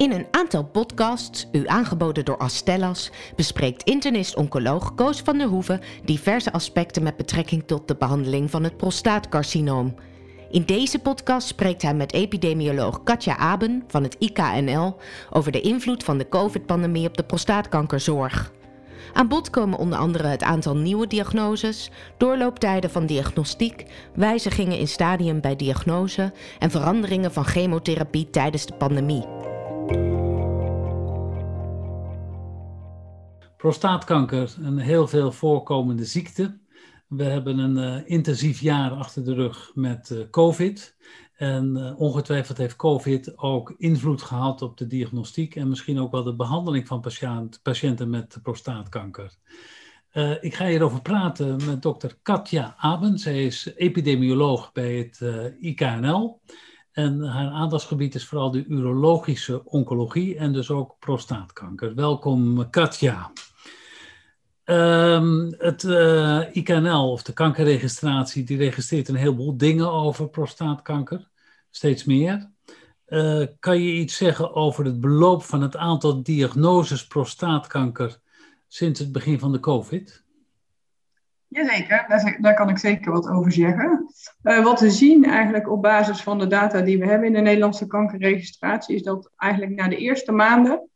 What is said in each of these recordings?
In een aantal podcasts, u aangeboden door Astellas, bespreekt internist-oncoloog Koos van der Hoeven diverse aspecten met betrekking tot de behandeling van het prostaatcarcinoom. In deze podcast spreekt hij met epidemioloog Katja Aben van het IKNL over de invloed van de COVID-pandemie op de prostaatkankerzorg. Aan bod komen onder andere het aantal nieuwe diagnoses, doorlooptijden van diagnostiek, wijzigingen in stadium bij diagnose en veranderingen van chemotherapie tijdens de pandemie. Prostaatkanker, een heel veel voorkomende ziekte. We hebben een uh, intensief jaar achter de rug met uh, COVID. En uh, ongetwijfeld heeft COVID ook invloed gehad op de diagnostiek en misschien ook wel de behandeling van patiënt, patiënten met prostaatkanker. ik ga hierover praten met dokter Katja Aben. Zij is epidemioloog bij het IKNL. En haar aandachtsgebied is vooral de urologische oncologie en dus ook prostaatkanker. Welkom Katja. Um, het uh, eh, IKNL, of de kankerregistratie, die registreert een heleboel dingen over prostaatkanker. Steeds meer. Uh, kan je iets zeggen over het beloop van het aantal diagnoses prostaatkanker sinds het begin van de COVID? Jazeker, daar, daar kan ik zeker wat over zeggen. Uh, wat we zien eigenlijk op basis van de data die we hebben in de Nederlandse kankerregistratie, is dat eigenlijk na de eerste maanden,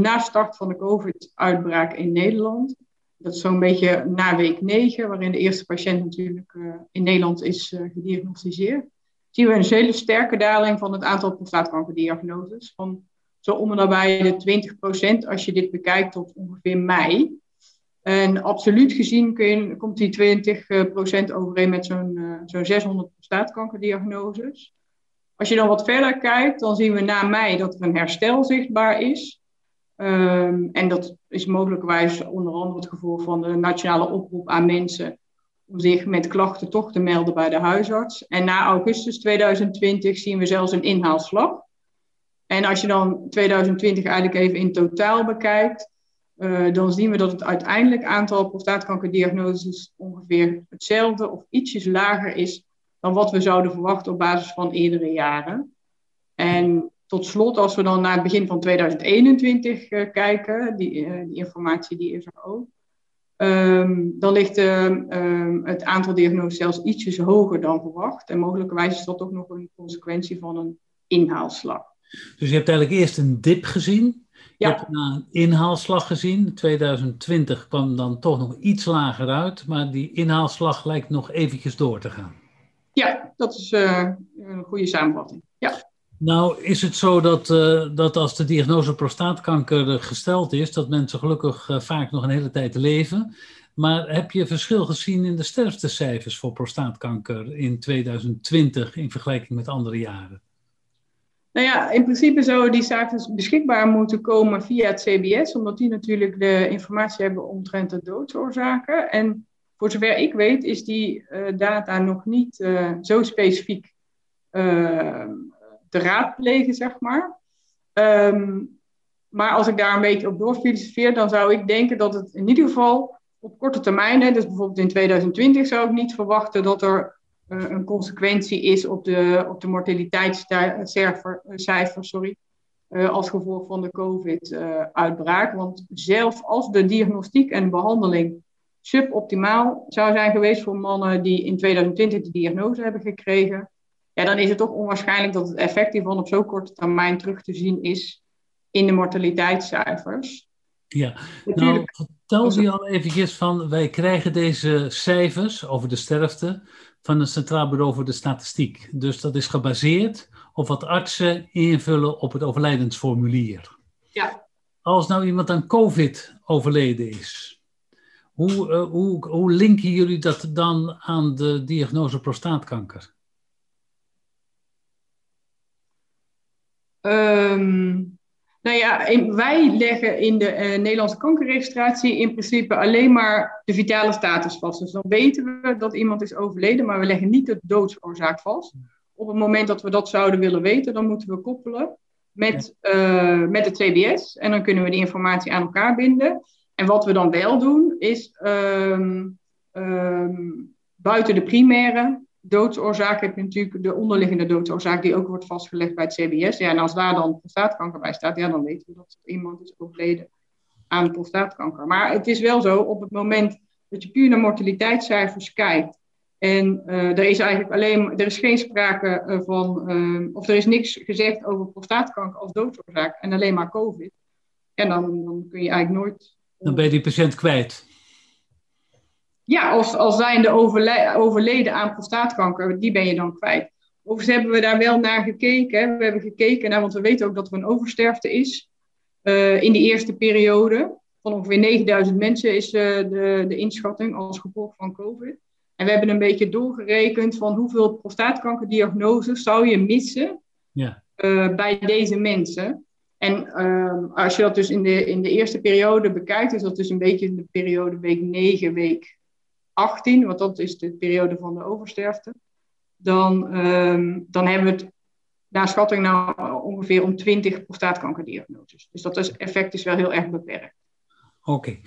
na start van de COVID-uitbraak in Nederland, dat is zo'n beetje na week 9, waarin de eerste patiënt natuurlijk uh, in Nederland is gediagnosticeerd. Zien we een hele sterke daling van het aantal prostaatkankerdiagnoses. Van zo om en nabij de 20% als je dit bekijkt tot ongeveer mei. En absoluut gezien kun je, komt die 20% overeen met zo'n uh, zo'n 600 prostaatkankerdiagnoses. Als je dan wat verder kijkt, dan zien we na mei dat er een herstel zichtbaar is. Um, en dat is mogelijkwijs onder andere het gevolg van de nationale oproep aan mensen om zich met klachten toch te melden bij de huisarts. En na augustus 2020 zien we zelfs een inhaalslag. En als je dan 2020 eigenlijk even in totaal bekijkt, uh, dan zien we dat het uiteindelijk aantal prostaatkankerdiagnoses ongeveer hetzelfde of ietsjes lager is dan wat we zouden verwachten op basis van eerdere jaren. En tot slot, als we dan naar het begin van 2021 uh, eh, kijken, die, uh, die, informatie die is er ook, um, dan ligt um, het aantal diagnoses zelfs ietsjes hoger dan verwacht. En mogelijkerwijs is dat ook nog een consequentie van een inhaalslag. Dus je hebt eigenlijk eerst een dip gezien. Je ja. hebt een inhaalslag gezien. 2020 kwam dan toch nog iets lager uit, maar die inhaalslag lijkt nog eventjes door te gaan. Ja, dat is uh, een goede samenvatting. Ja. Nou, is het zo dat, uh, dat als de diagnose prostaatkanker gesteld is, dat mensen gelukkig uh, vaak nog een hele tijd leven. Maar heb je verschil gezien in de sterftecijfers voor prostaatkanker in 2020 in vergelijking met andere jaren? Nou ja, in principe zouden die cijfers beschikbaar moeten komen via het CBS, omdat die natuurlijk de informatie hebben omtrent de doodsoorzaken. En voor zover ik weet, is die uh, data nog niet zo specifiek te raadplegen, zeg maar. Um, maar als ik daar een beetje op doorfilosofeer, dan zou ik denken dat het in ieder geval op korte termijn, hè, dus bijvoorbeeld in 2020, zou ik niet verwachten dat er uh, een consequentie is op de, op de mortaliteitscijfer, sorry, uh, als gevolg van de COVID-uitbraak. Want zelfs als de diagnostiek en behandeling suboptimaal zou zijn geweest voor mannen die in 2020 de diagnose hebben gekregen, ja, dan is het toch onwaarschijnlijk dat het effect hiervan op zo'n korte termijn terug te zien is in de mortaliteitscijfers. Ja, nou vertel je al eventjes van, wij krijgen deze cijfers over de sterfte van het Centraal Bureau voor de Statistiek. Dus dat is gebaseerd op wat artsen invullen op het overlijdensformulier. Ja. Als nou iemand aan COVID overleden is, hoe, uh, hoe, hoe linken jullie dat dan aan de diagnose prostaatkanker? Um, nou ja, wij leggen in de uh, Nederlandse kankerregistratie in principe alleen maar de vitale status vast. Dus dan weten we dat iemand is overleden, maar we leggen niet de doodsoorzaak vast. Op het moment dat we dat zouden willen weten, dan moeten we koppelen met, uh, met het CBS. En dan kunnen we die informatie aan elkaar binden. En wat we dan wel doen, is um, um, buiten de primaire doodsoorzaak heb je natuurlijk de onderliggende doodsoorzaak die ook wordt vastgelegd bij het CBS. Ja, en als daar dan prostaatkanker bij staat, ja, dan weten we dat iemand is overleden aan prostaatkanker. Maar het is wel zo, op het moment dat je puur naar mortaliteitscijfers kijkt, en uh, er is eigenlijk alleen, er is geen sprake uh, van, uh, of er is niks gezegd over prostaatkanker als doodsoorzaak en alleen maar COVID. En dan, dan kun je eigenlijk nooit. Dan ben je die patiënt kwijt. Ja, als, als zijnde overle overleden aan prostaatkanker, die ben je dan kwijt. Overigens hebben we daar wel naar gekeken. We hebben gekeken naar, want we weten ook dat er een oversterfte is in de eerste periode. Van ongeveer 9000 mensen is de, de inschatting als gevolg van COVID. En we hebben een beetje doorgerekend van hoeveel prostaatkankerdiagnoses zou je missen ja. uh, bij deze mensen. En als je dat dus in de, in de eerste periode bekijkt, is dat dus een beetje in de periode week 9, week 18, want dat is de periode van de oversterfte. Dan, um, dan hebben we het naar schatting nou ongeveer om 20 prostaatkankerdiagnoses. Dus dat is, effect is wel heel erg beperkt. Oké.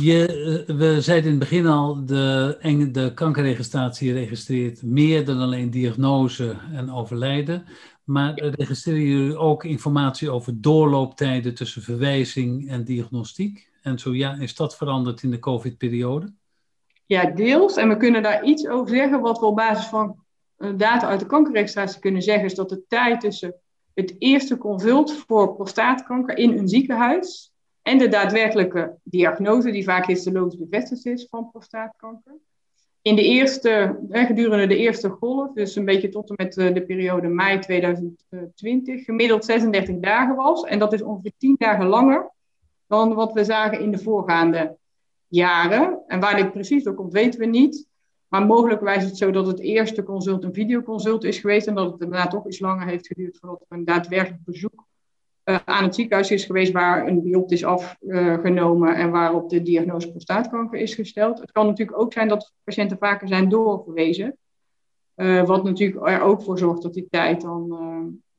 Je, eh, we zeiden in het begin al, de, de kankerregistratie registreert meer dan alleen diagnose en overlijden. Maar registreren jullie ook informatie over doorlooptijden tussen verwijzing en diagnostiek? En zo ja, is dat veranderd in de COVID-periode? Ja, deels. En we kunnen daar iets over zeggen. Wat we op basis van eh, data uit de kankerregistratie kunnen zeggen, is dat de tijd tussen het eerste consult voor prostaatkanker in een ziekenhuis en de daadwerkelijke diagnose, die vaak histologisch bevestigd is van prostaatkanker. In de eerste, gedurende de eerste golf, dus een beetje tot en met eh, de periode mei 2020, gemiddeld 36 dagen was. En dat is ongeveer 10 dagen langer dan wat we zagen in de voorgaande jaren. En waar dit precies door komt, weten we niet. Maar mogelijk is het zo dat het eerste consult een videoconsult is geweest en dat het daarna toch iets langer heeft geduurd voordat er een daadwerkelijk bezoek uh, aan het ziekenhuis is geweest waar een biopsie is afgenomen en waarop de diagnose prostaatkanker is gesteld. Het kan natuurlijk ook zijn dat patiënten vaker zijn doorverwezen, uh, wat natuurlijk er ook voor zorgt dat die tijd dan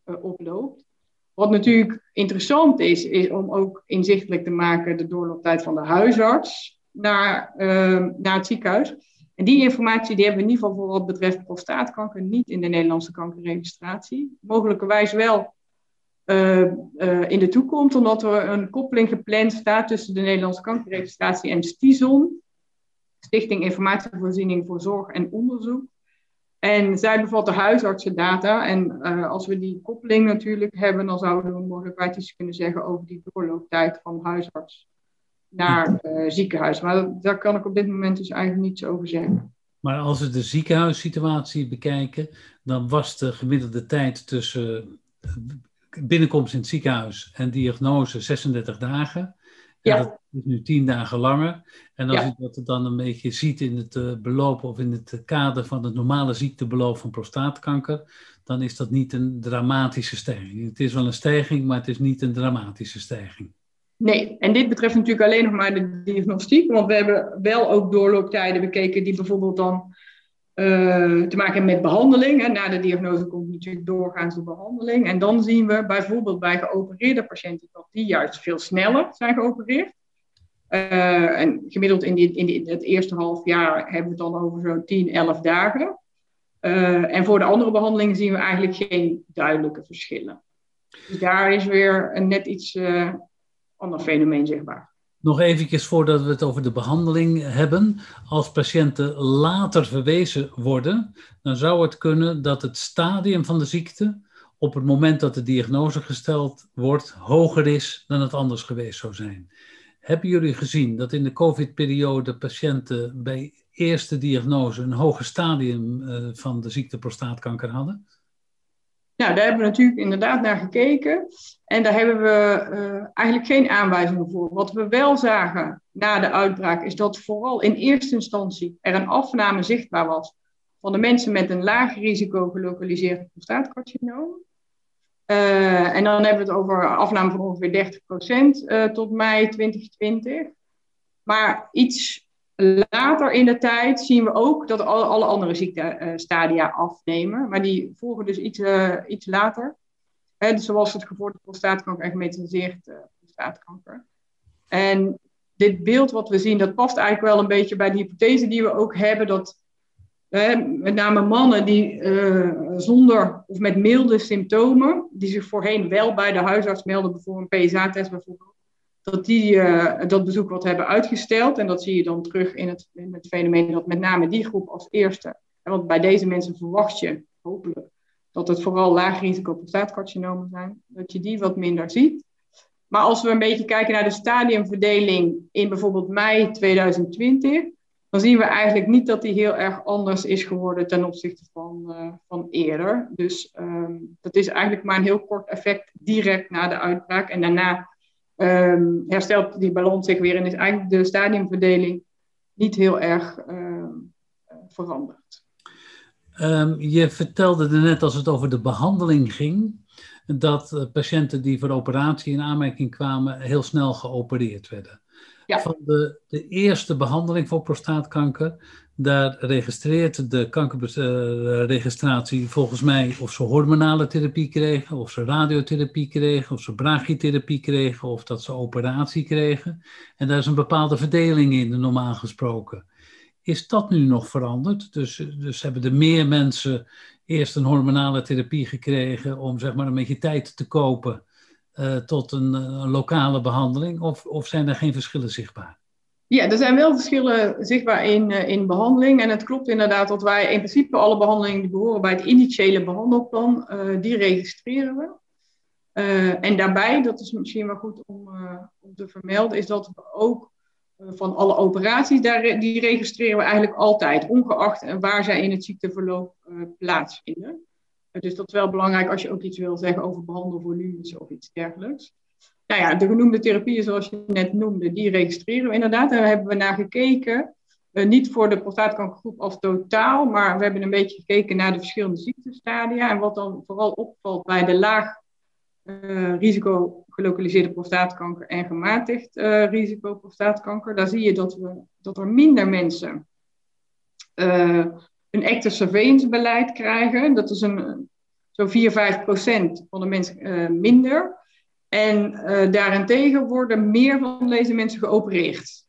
uh, oploopt. Wat natuurlijk interessant is, is om ook inzichtelijk te maken de doorlooptijd van de huisarts naar, naar het ziekenhuis. En die informatie die hebben we in ieder geval voor wat betreft prostaatkanker niet in de Nederlandse kankerregistratie. Mogelijkerwijs wel uh, uh, in de toekomst, omdat er een koppeling gepland staat tussen de Nederlandse kankerregistratie en STIZON, Stichting Informatievoorziening voor Zorg en Onderzoek. En zij bevat de huisartsendata. En uh, als we die koppeling natuurlijk hebben, dan zouden we mogelijk iets kunnen zeggen over die doorlooptijd van huisarts naar ziekenhuis. Maar daar kan ik op dit moment dus eigenlijk niets over zeggen. Maar als we de ziekenhuissituatie bekijken, dan was de gemiddelde tijd tussen binnenkomst in het ziekenhuis en diagnose 36 dagen. Ja. dat is nu 10 dagen langer. En als je dat dan een beetje ziet in het uh, beloop of in het kader van het normale ziektebeloop van prostaatkanker, dan is dat niet een dramatische stijging. Het is wel een stijging, maar het is niet een dramatische stijging. Nee, en dit betreft natuurlijk alleen nog maar de diagnostiek, want we hebben wel ook doorlooptijden bekeken die bijvoorbeeld dan uh, te maken met behandeling. Hè. Na de diagnose komt natuurlijk doorgaans de behandeling. En dan zien we bijvoorbeeld bij geopereerde patiënten dat die juist veel sneller zijn geopereerd. Uh, en gemiddeld in, die, in, het eerste half jaar hebben we het dan over zo'n 10, 11 dagen. Uh, en voor de andere behandelingen zien we eigenlijk geen duidelijke verschillen. Dus daar is weer een net iets ander fenomeen zichtbaar. Nog eventjes voordat we het over de behandeling hebben. Als patiënten later verwezen worden, dan zou het kunnen dat het stadium van de ziekte op het moment dat de diagnose gesteld wordt hoger is dan het anders geweest zou zijn. Hebben jullie gezien dat in de COVID-periode patiënten bij eerste diagnose een hoger stadium uh, van de ziekte prostaatkanker hadden? Nou, daar hebben we natuurlijk inderdaad naar gekeken. En daar hebben we uh, eigenlijk geen aanwijzingen voor. Wat we wel zagen na de uitbraak is dat vooral in eerste instantie er een afname zichtbaar was van de mensen met een laag risico gelokaliseerd prostaatcarcinoom. Uh, en dan hebben we het over afname van ongeveer 30% uh, tot mei 2020. Maar iets Later in de tijd zien we ook dat alle, andere ziektestadia afnemen, maar die volgen dus iets, uh, iets later. Hè, dus zoals het gevorderde prostaatkanker en gemetastaseerd uh, prostaatkanker. En dit beeld wat we zien, dat past eigenlijk wel een beetje bij de hypothese die we ook hebben, dat met name mannen die zonder of met milde symptomen, die zich voorheen wel bij de huisarts melden voor een PSA-test bijvoorbeeld, dat die dat bezoek wat hebben uitgesteld. En dat zie je dan terug in het, in het fenomeen dat met name die groep als eerste, want bij deze mensen verwacht je hopelijk dat het vooral laag risico prostaatcarcinomen zijn, dat je die wat minder ziet. Maar als we een beetje kijken naar de stadiumverdeling in bijvoorbeeld mei 2020, dan zien we eigenlijk niet dat die heel erg anders is geworden ten opzichte van, uh, van eerder. Dus um, dat is eigenlijk maar een heel kort effect direct na de uitbraak. En daarna um, herstelt die balans zich weer en is eigenlijk de stadiumverdeling niet heel erg uh, veranderd. Um, je vertelde er net als het over de behandeling ging, dat uh, patiënten die voor operatie in aanmerking kwamen heel snel geopereerd werden. Ja. Van de, de eerste behandeling voor prostaatkanker, daar registreert de kankerregistratie volgens mij of ze hormonale therapie kregen, of ze radiotherapie kregen, of ze brachytherapie kregen, of dat ze operatie kregen. En daar is een bepaalde verdeling in, normaal gesproken. Is dat nu nog veranderd? Dus, dus hebben er meer mensen eerst een hormonale therapie gekregen om zeg maar een beetje tijd te kopen uh, tot een, een, lokale behandeling? Of, of zijn er geen verschillen zichtbaar? Ja, er zijn wel verschillen zichtbaar in, uh, in behandeling. En het klopt inderdaad dat wij in principe alle behandelingen die behoren bij het initiële behandelplan, die registreren we. en daarbij, dat is misschien wel goed om, om te vermelden, is dat we ook van alle operaties, daar, die registreren we eigenlijk altijd, ongeacht waar zij in het ziekteverloop plaatsvinden. Dus dat is wel belangrijk als je ook iets wil zeggen over behandelvolumes of iets dergelijks. Nou ja, de genoemde therapieën zoals je net noemde, die registreren we inderdaad. Daar hebben we naar gekeken, uh, niet voor de prostaatkankergroep als totaal, maar we hebben een beetje gekeken naar de verschillende ziektestadia. En wat dan vooral opvalt bij de laag risico gelokaliseerde prostaatkanker en gematigd uh, risico prostaatkanker. Daar zie je dat, we, dat er minder mensen een active surveillance beleid krijgen. Dat is een, zo'n 4, 5 procent van de mensen uh, minder. En daarentegen worden meer van deze mensen geopereerd.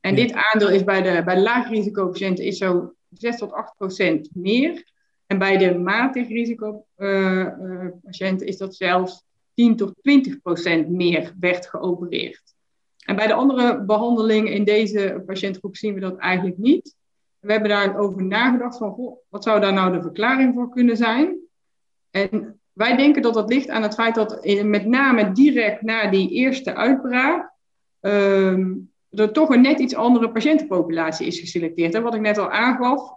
En dit aandeel is bij de, bij de laagrisicopatiënten is zo 6 tot 8 procent meer. En bij de matig risicopatiënten is dat zelfs 10 tot 20 procent meer werd geopereerd. En bij de andere behandelingen in deze patiëntgroep zien we dat eigenlijk niet. We hebben daarover nagedacht van, wat zou daar nou de verklaring voor kunnen zijn? En wij denken dat dat ligt aan het feit dat met name direct na die eerste uitbraak um, er toch een net iets andere patiëntenpopulatie is geselecteerd. En wat ik net al aangaf,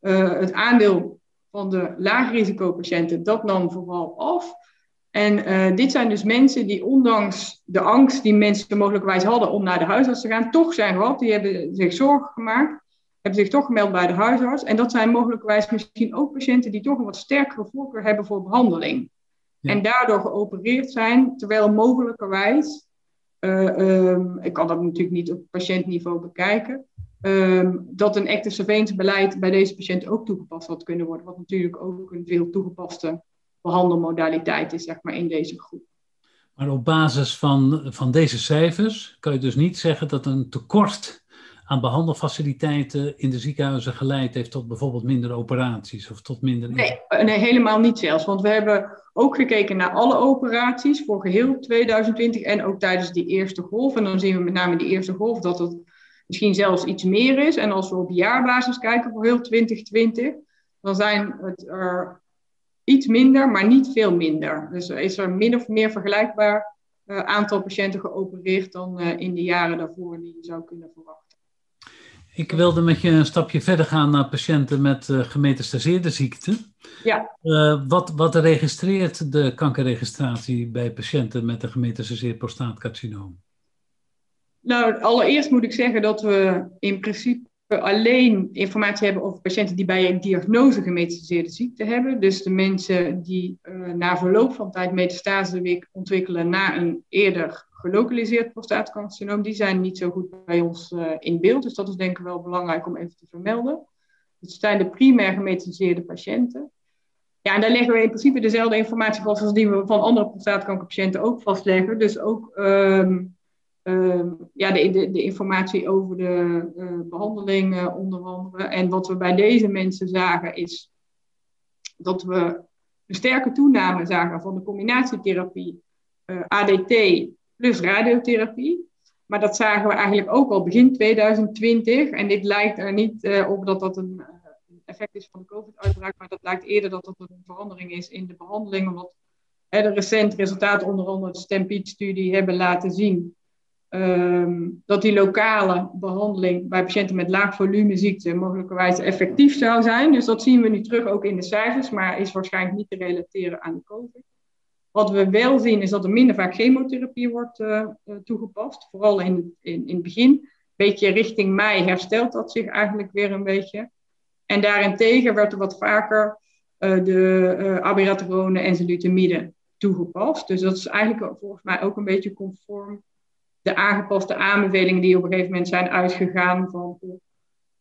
uh, het aandeel van de laagrisicopatiënten, dat nam vooral af. En uh, dit zijn dus mensen die ondanks de angst die mensen mogelijkwijs hadden om naar de huisarts te gaan, toch zijn gehad. Die hebben zich zorgen gemaakt, hebben zich toch gemeld bij de huisarts. En dat zijn mogelijkwijs misschien ook patiënten die toch een wat sterkere voorkeur hebben voor behandeling. Ja. En daardoor geopereerd zijn, terwijl mogelijkerwijs, uh, um, ik kan dat natuurlijk niet op patiëntniveau bekijken, um, dat een active surveillance beleid bij deze patiënten ook toegepast had kunnen worden. Wat natuurlijk ook een veel toegepaste behandelmodaliteit is, zeg maar, in deze groep. Maar op basis van, van deze cijfers kan je dus niet zeggen dat een tekort aan behandelfaciliteiten in de ziekenhuizen geleid heeft tot bijvoorbeeld minder operaties of tot minder. Nee, nee, helemaal niet zelfs. Want we hebben ook gekeken naar alle operaties voor geheel 2020 en ook tijdens die eerste golf. En dan zien we met name die eerste golf dat het misschien zelfs iets meer is. En als we op jaarbasis kijken voor heel 2020, dan zijn het er iets minder, maar niet veel minder. Dus is er min of meer vergelijkbaar uh, aantal patiënten geopereerd dan uh, in de jaren daarvoor die je zou kunnen verwachten. Ik wilde met je een stapje verder gaan naar patiënten met uh, gemetastaseerde ziekte. Ja. wat, wat registreert de kankerregistratie bij patiënten met een gemetastaseerd prostaatcarcinoom? Nou, allereerst moet ik zeggen dat we in principe alleen informatie hebben over patiënten die bij een diagnose gemetastaseerde ziekte hebben. Dus de mensen die uh, na verloop van tijd metastase ontwikkelen na een eerder gelokaliseerd prostaatcarcinoom, die zijn niet zo goed bij ons uh, in beeld. Dus dat is denk ik wel belangrijk om even te vermelden. Het zijn de primair gemetastaseerde patiënten. Ja, en daar leggen we in principe dezelfde informatie vast als die we van andere prostaatkankerpatiënten ook vastleggen. Dus ook um, ja, de, de, informatie over de uh, behandeling onder andere. En wat we bij deze mensen zagen is dat we een sterke toename zagen van de combinatietherapie ADT plus radiotherapie. Maar dat zagen we eigenlijk ook al begin 2020. En dit lijkt er niet uh, op dat dat een effect is van de COVID-uitbraak, maar dat lijkt eerder dat dat een verandering is in de behandeling, omdat hè, de recente resultaten, onder andere de Stampede-studie, hebben laten zien ehm, dat die lokale behandeling bij patiënten met laag volumeziekte mogelijkerwijs effectief zou zijn. Dus dat zien we nu terug ook in de cijfers, maar is waarschijnlijk niet te relateren aan de COVID. Wat we wel zien is dat er minder vaak chemotherapie wordt uh, toegepast, vooral in, in, in het begin. Beetje richting mei herstelt dat zich eigenlijk weer een beetje. En daarentegen werd er wat vaker uh, de uh, abiraterone en enzalutamide toegepast. Dus dat is eigenlijk volgens mij ook een beetje conform de aangepaste aanbevelingen die op een gegeven moment zijn uitgegaan van oh,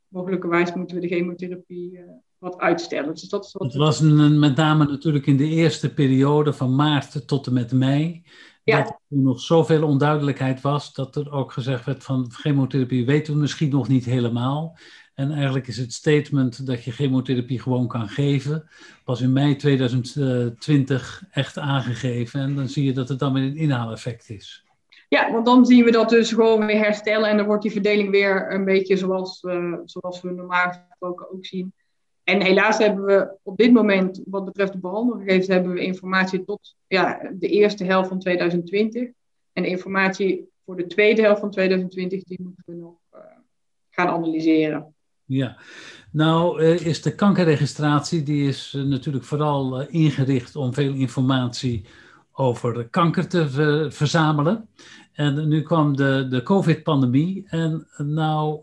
mogelijkerwijs moeten we de chemotherapie wat uitstellen. Dus dat is wat het was een, met name natuurlijk in de eerste periode van maart tot en met mei. Ja. Dat er nog zoveel onduidelijkheid was dat er ook gezegd werd van chemotherapie weten we misschien nog niet helemaal. En eigenlijk is het statement dat je chemotherapie gewoon kan geven, pas in mei 2020 echt aangegeven. En dan zie je dat het dan met een inhaaleffect is. Ja, want dan zien we dat dus gewoon weer herstellen en dan wordt die verdeling weer een beetje zoals, uh, zoals we normaal gesproken ook zien. En helaas hebben we op dit moment, wat betreft de behandelgegevens, hebben we informatie tot ja, de eerste helft van 2020. En informatie voor de tweede helft van 2020, die moeten we nog uh, gaan analyseren. Ja, nou uh, is de kankerregistratie, die is uh, natuurlijk vooral ingericht om veel informatie over kanker te ver verzamelen. En nu kwam de, de COVID-pandemie en nou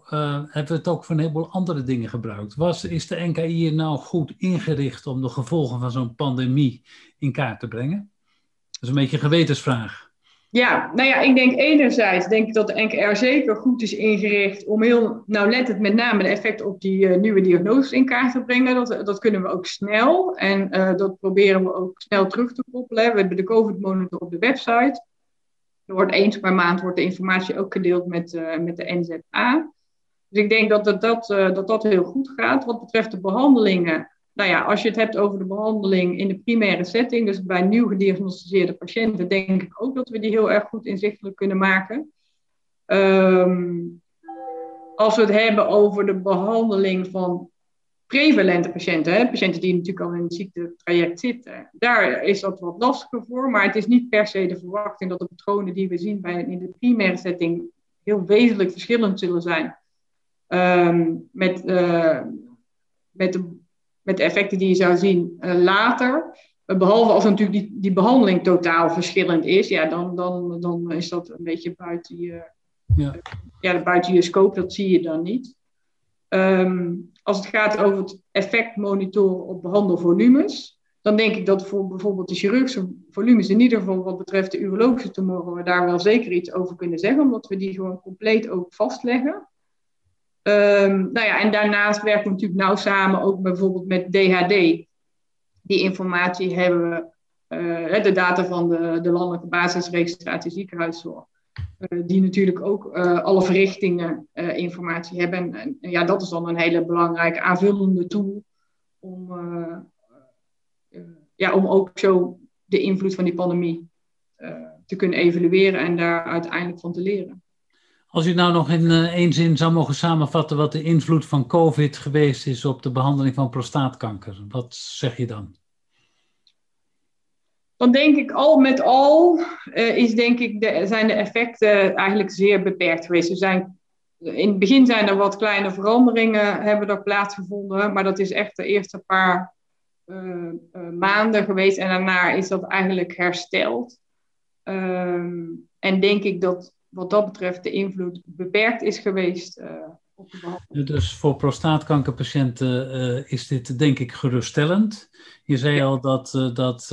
hebben we het ook voor een heleboel andere dingen gebruikt. Was, is de NKI nou goed ingericht om de gevolgen van zo'n pandemie in kaart te brengen? Dat is een beetje een gewetensvraag. Ja, nou ja, ik denk enerzijds denk ik dat de NKR zeker goed is ingericht om heel nauwlettend met name de effecten op die uh, nieuwe diagnoses in kaart te brengen. Dat, dat kunnen we ook snel en uh, dat proberen we ook snel terug te koppelen. We hebben de COVID-monitor op de website. Er wordt eens per maand wordt de informatie ook gedeeld met, uh, met de NZA. Dus ik denk dat dat, dat, dat dat heel goed gaat. Wat betreft de behandelingen, nou ja, als je het hebt over de behandeling in de primaire setting, dus bij nieuw gediagnosticeerde patiënten, denk ik ook dat we die heel erg goed inzichtelijk kunnen maken. Um, als we het hebben over de behandeling van prevalente patiënten, hè, patiënten die natuurlijk al in het ziektetraject zitten, daar is dat wat lastiger voor, maar het is niet per se de verwachting dat de patronen die we zien bij, in de primaire setting heel wezenlijk verschillend zullen zijn um, met, uh, met de met de effecten die je zou zien uh, later. Uh, behalve als natuurlijk die, die behandeling totaal verschillend is, ja, dan, dan, dan is dat een beetje buiten je, ja. ja, buiten je scope, dat zie je dan niet. Um, als het gaat over het effect monitoren op behandelvolumes, dan denk ik dat voor bijvoorbeeld de chirurgische volumes, in ieder geval wat betreft de urologische tumoren, we daar wel zeker iets over kunnen zeggen, omdat we die gewoon compleet ook vastleggen. Um, nou ja, en daarnaast werken we natuurlijk nauw samen ook bijvoorbeeld met DHD. Die informatie hebben we, uh, de data van de, de landelijke basisregistratie ziekenhuiszorg. Uh, die natuurlijk ook uh, alle verrichtingen informatie hebben. En, ja, dat is dan een hele belangrijke aanvullende tool om, ja, om ook zo de invloed van die pandemie te kunnen evalueren en daar uiteindelijk van te leren. Als u nou nog in één zin zou mogen samenvatten wat de invloed van COVID geweest is op de behandeling van prostaatkanker, wat zeg je dan? Dan denk ik al met al uh, is denk ik de, zijn de effecten eigenlijk zeer beperkt geweest. Er zijn, in het begin zijn er wat kleine veranderingen hebben er plaatsgevonden, maar dat is echt de eerste paar uh, maanden geweest en daarna is dat eigenlijk hersteld. Ehm, en denk ik dat wat dat betreft de invloed beperkt is geweest. Dus voor prostaatkankerpatiënten uh, is dit denk ik geruststellend. Je zei ja. al dat, uh, dat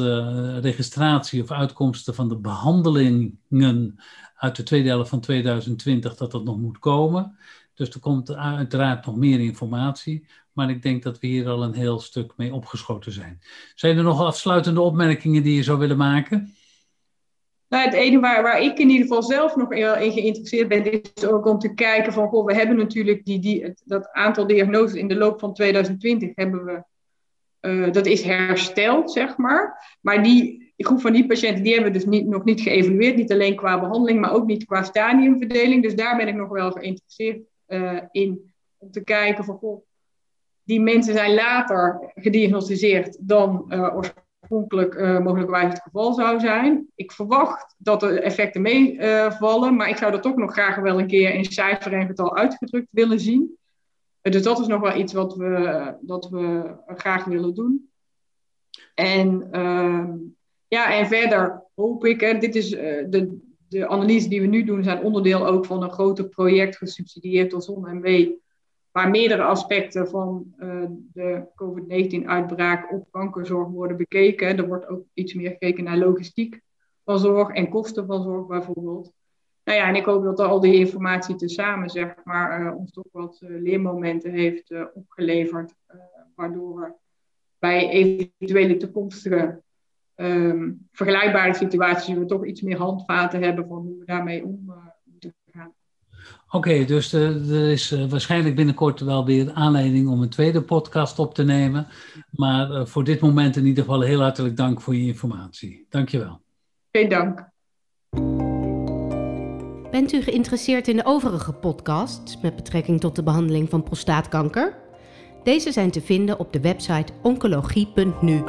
registratie of uitkomsten van de behandelingen uit de tweede helft van 2020, dat dat nog moet komen. Dus er komt uiteraard nog meer informatie. Maar ik denk dat we hier al een heel stuk mee opgeschoten zijn. Zijn er nog afsluitende opmerkingen die je zou willen maken? Het ene waar, waar ik in ieder geval zelf nog in geïnteresseerd ben, is ook om te kijken van, goh, we hebben natuurlijk die, die, dat aantal diagnoses in de loop van 2020 hebben we, uh, dat is hersteld, zeg maar. Maar die groep van die patiënten, die hebben we dus niet, nog niet geëvalueerd, niet alleen qua behandeling, maar ook niet qua stadiumverdeling. Dus daar ben ik nog wel geïnteresseerd uh, in, om te kijken van, goh, die mensen zijn later gediagnosticeerd dan uh, oorspronkelijk uh, mogelijkwijs het geval zou zijn. Ik verwacht dat de effecten meevallen, uh, maar ik zou dat toch nog graag wel een keer in cijfer en getal uitgedrukt willen zien. dus dat is nog wel iets wat we, dat we graag willen doen. En, ehm, ja, en verder hoop ik, hè, dit is de, de analyse die we nu doen, zijn onderdeel ook van een groter project gesubsidieerd door ZonMW waar meerdere aspecten van uh, de COVID-19-uitbraak op kankerzorg worden bekeken. Er wordt ook iets meer gekeken naar logistiek van zorg en kosten van zorg bijvoorbeeld. Nou ja, en ik hoop dat al die informatie tezamen, zeg maar, uh, ons toch wat uh, leermomenten heeft opgeleverd, waardoor we bij eventuele toekomstige um, vergelijkbare situaties we toch iets meer handvaten hebben van hoe we daarmee om Oké, dus uh, er is uh, waarschijnlijk binnenkort wel weer aanleiding om een tweede podcast op te nemen. Maar uh, voor dit moment in ieder geval heel hartelijk dank voor je informatie. Dankjewel. Geen dank. Bent u geïnteresseerd in de overige podcasts met betrekking tot de behandeling van prostaatkanker? Deze zijn te vinden op de website oncologie.nu.